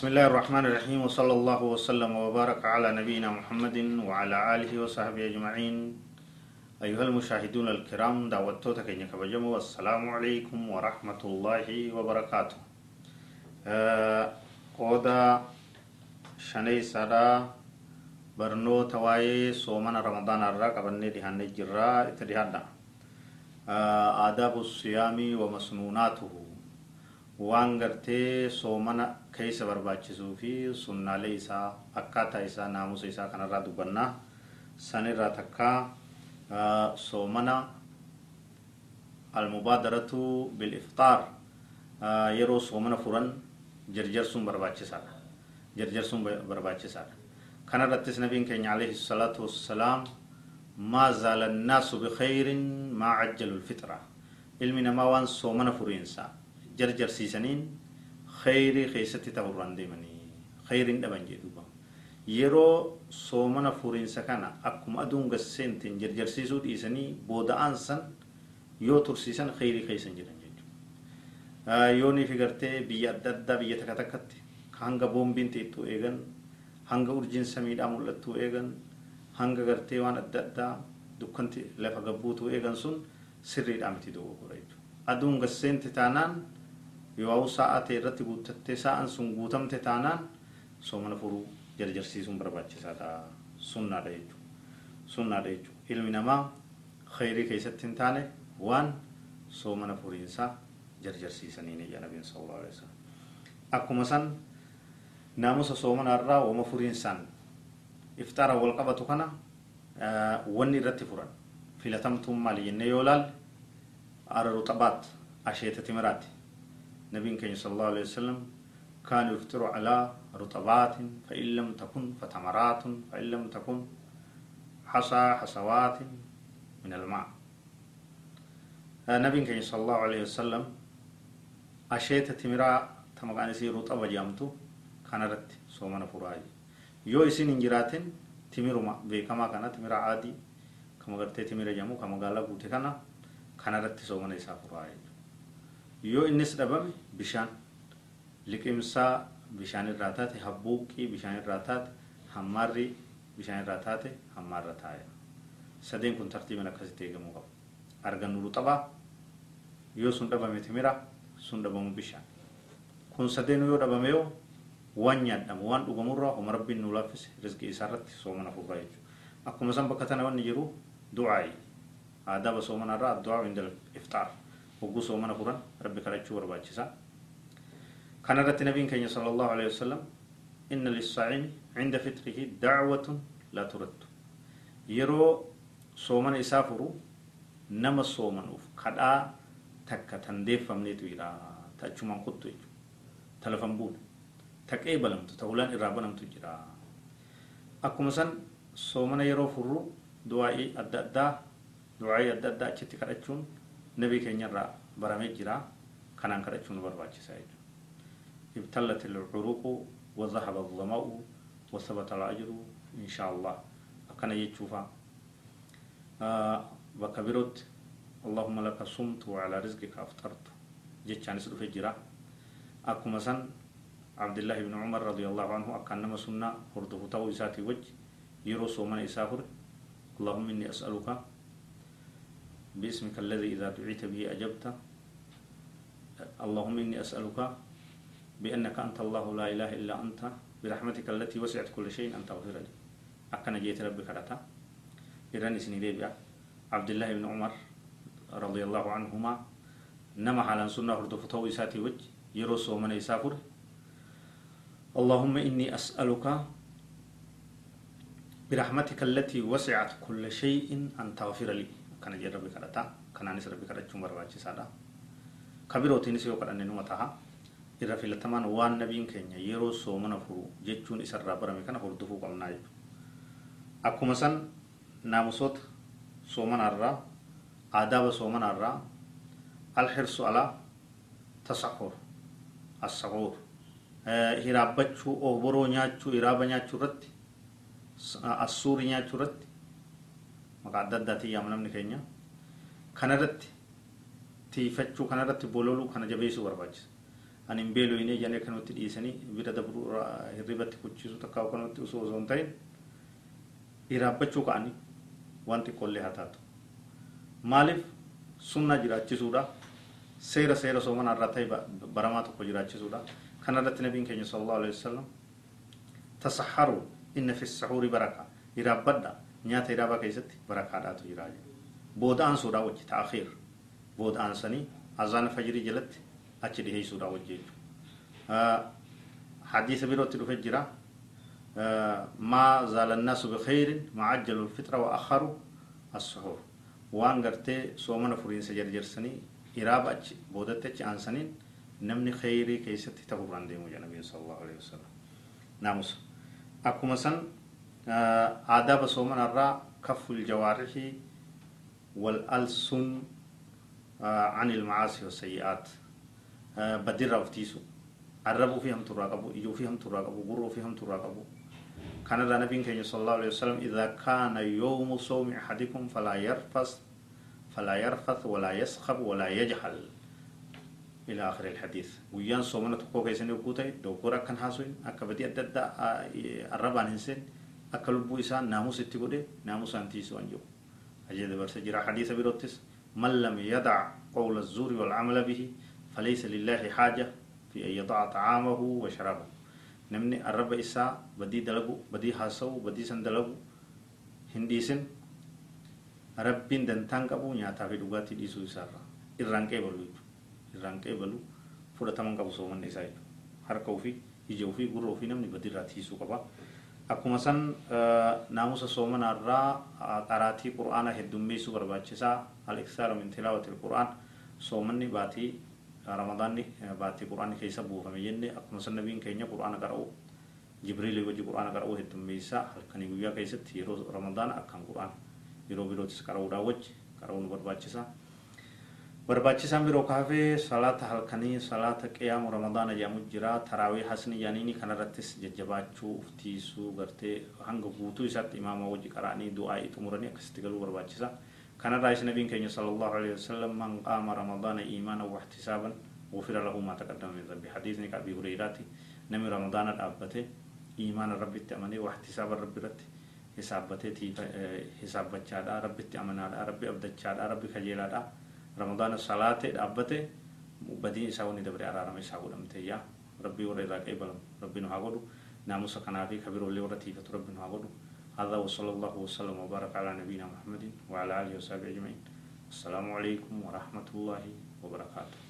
بسم الله الرحمن الرحيم وصلى الله وسلم وبارك على نبينا محمد وعلى آله وصحبه أجمعين أيها المشاهدون الكرام دعوتوتك إن كبجمو والسلام عليكم ورحمة الله وبركاته قودا شني سدا برنو تواي سومنا رمضان الرا قبلني دهان جرا اتدهانا آداب الصيام ومسنوناته waan gartee soomana keessa barbaachisuu fi sunnaalee isaa akkaataa isaa naamusa isaa kanarraa dubbannaa sanirraa takkaa soomana almubaadaratu bilifxaar yeroo soomana furan jarjarsuun barbaachisaadha jarjarsuun barbaachisaadha kanarrattis nabiin keenya alayhi salaatu wassalaam maa zaala annaasu bikhayrin maa cajjalu lfixra ilmi namaa waan soomana furiinsaa jarjarsiisaniin khayrii keessatti ta'urraan deemanii khayriin dhaban jedhuuba yeroo soomana furiinsa kana akkuma aduun gasseentiin jarjarsiisuu dhiisanii booda'aan san yoo tursiisan khayrii keessan jedhan jechuudha yoo ni figartee biyya adda addaa biyya takka takkatti hanga boombiin xiixxuu eegan hanga urjiin samiidhaa mul'attuu eegan hanga gartee waan adda addaa dukkanti lafa gabbuutuu eegan sun sirriidhaa miti dogoggora jechuudha aduun gasseenti taanaan yoo sa'a ta'e irratti guuttattee sa'aan sun guutamte taanaan soomana furuu jarjarsiisuun barbaachisaadha sunnaadha jechuudha sunnaadha jechuudha ilmi namaa khayrii keessatti hin taane waan soomana furiinsaa jarjarsiisaniin ija nabiin sallallahu alaihi wasallam akkuma san naamusa soomanaarraa wama furiinsaan iftaara wal qabatu kana wanni irratti furan filatamtuun maali jennee yoo laalle araru xabaat asheeta timiraati نبي كان صلى الله عليه وسلم كان يفطر على رطبات فإن لم تكن فتمرات فإن لم تكن حصى حصوات من الماء. نبي كان صلى الله عليه وسلم أشيت تمرا تمغاني سي رطبة جامتو كان رت سومنا فراي. يو إسين إنجراتين تمرما بكما كان تمرا عادي كما قلت تمرا جامو كما قال بوتي كان كان رت سومنا إسا yoo innis dhabame bishaan liqimsaa bishaan irraa taate habbuuqqii bishaan irraa taate hammaarri bishaan irraa taate hammaarra taaya sadeen kun tartiiban akkasitti eegamuu qabu argannu ruxabaa yoo sun dhabame timira sun dhabamu bishaan kun sadeen yoo dhabame yoo waan nyaadhamu waan dhugamurraa homa rabbiin nu laaffise rizqii isaarratti soomana furraa jechuudha akkuma san bakka tana wanni jiru du'aayi aadaaba soomanarraa addu'aa inda ifxaar hogguu soomana furan rabbi kadhachuu barbaachisa kana irratti nabiin keenya sala allahu alehi wasalam inna lissaa'imi cinda fitrihi dacwatun laa turaddu. Yeroo soomana isaa furu nama soomanuuf kadhaa takka tan deeffamneetu jira ta achumaan kuttu jechu ta lafan buune ta qeebalamtu ta hulaan irraa banamtu jira. Akkuma san soomana yeroo furru du'aa'ii adda addaa du'aa'ii adda addaa achitti kadhachuun nabii keenyarraa baramee jira kanaan kadhachuu nu barbaachisa jechuudha ibtallat الظمأ وثبت الأجر إن شاء الله أكن يتشوفا بكبرت اللهم لك صمت وعلى رزقك أفطرت جتشان سلو في جرا أكو مثلا عبد الله بن عمر رضي الله عنه أكن نما سنة هرده تو إساتي وجه يرو سومن إسافر اللهم إني أسألك باسمك الذي إذا دعيت به أجبت. اللهم إني أسألك بأنك أنت الله لا إله إلا أنت برحمتك التي وسعت كل شيء أن تغفر لي. أكن جيت ربك رتا إراني سني بيا عبد الله بن عمر رضي الله عنهما نما حالا سنة هردو فتو إساتي وجه يروس ومن يسافر. اللهم إني أسألك برحمتك التي وسعت كل شيء أن تغفر لي. Kana jee rabbi kadhata kanaanis rabbi kadhachuun barbaachisaadha kabirootiinis yoo kadhanne numa taha irra filatamaan waan nabiin keenya yeroo soomana furu jechuun isarraa barame kana hordofuu qabnaa jechuudha akkuma san naamusoota soomanaarraa aadaaba soomanaarraa alxirsu alaa tasaxur assaxuur hiraabbachuu oboroo nyaachuu hiraaba nyaachuu irratti assuuri nyaachuu irratti maqaa adda addaatiin yaama namni keenya kanarratti tiifachuu kanarratti bololuu kana jabeessuu barbaachisa ani hin beeloyne jedhanii akkanumatti dhiisanii bira dabruu hirribatti kuchiisu takkaa akkanumatti osoo osoo hin ta'in iraabbachuu ka'anii waan xiqqoollee haa taatu maaliif sunna jiraachisuudha seera seera soomana irraa ta'e baramaa tokko jiraachisuudha kanarratti nabiin keenya sallallahu alaihi wasallam tasaharu inna fi sahuuri baraka iraabbadha nyaata iraabaa keessatti barakaadhaatu jira booda'aan suudhaa wajji ta'akhiir booda'aan sanii azaana fajirii jalatti achi dhiheessuudhaa wajji jechuudha hadiisa birootti dhufe jira الناس بخير ما عجلوا الفطرة وأخروا السحور وان غرتي سومنا فرين سجر جرسني إرابة بودت عن سنين نمني خيري كيست تقول عن ديمو النبي صلى الله عليه وسلم ناموس أكو مثلا آداب سومنا الرا كف الجوارح والألسن عن المعاصي والسيئات بدر fi hamtuurraa qabu ijuu fi hamtuurraa qabu gurruu fi hamtuurraa qabu kanarraa nabiin keenya sallallahu alaihi wasallam idhaa kaana yawmu sawmi ahadikum falaa yarfas falaa yarfath walaa yaskhab walaa yajhal إلى آخر الحديث ويان صومنا تقوى كيسن يقوتي دوكورا كان حاسوين أكا بدي أدد الربان هنسن أكا لبو إسان ناموس اتقودي ناموس أنتيسو أنجو. أجد برسجرا حديث بروتس من لم يدع قول الزور والعمل به فليس لله حاجة في أن يضع طعامه وشرابه. نمني الرب إسا بدي دلقو بدي حاسو بدي سندلقو. هنديسن ربين دنتان قبو نياتا في دقاتي ديسو إسارة. إران قبلو إران قبلو فودتمان قبو سومن إسا harka ofii ija ofii gurra ofii namni badirraa tiisuu qaba akkuma san naamusa soomanarraa qaraatii qur'aana heddummeessuu barbaachisaa al-iksaaru min tilaawati qur'aan soomanni baatii ramadaanni baatii quraanni keessa buufame jenne akkuma san nabiin keenya quraana qara'u jibriilii wajji quraana qara'u heddummeessaa halkanii guyyaa keessatti yeroo ramadaana akkaan quraana yeroo birootis qara'uudhaan wajji qara'uu nu barbaachisa barbaachisaan biroo kaafee salaata halkanii salaata qiyaamu ramadaana jedhamu jira taraawii hasni yaaniini kanarrattis jajjabaachuu uftiisuu gartee hanga guutuu isaatti imaama wajji qara'anii du'aa'ii xumuranii akkasitti galuu barbaachisa كان رئيس نبي كان صلى الله عليه وسلم من قام رمضان إيمانا واحتسابا غفر له ما تقدم من ذنبه حديث نك أبي هريرة نمي رمضان الأبته إيمان رب التأمني واحتساب رب رت حسابته تي حساب بچادا رب التأمنا رمضان الصلاة أبته بدي إساوني دبر أرارم إساو دمته يا ربي ورا قبل ربي نهاغدو ناموس كنافي خبير ولي ورتي ربي نهاغدو هذا وصلى الله وسلم وبارك على نبينا محمد وعلى آله وصحبه أجمعين السلام عليكم ورحمة الله وبركاته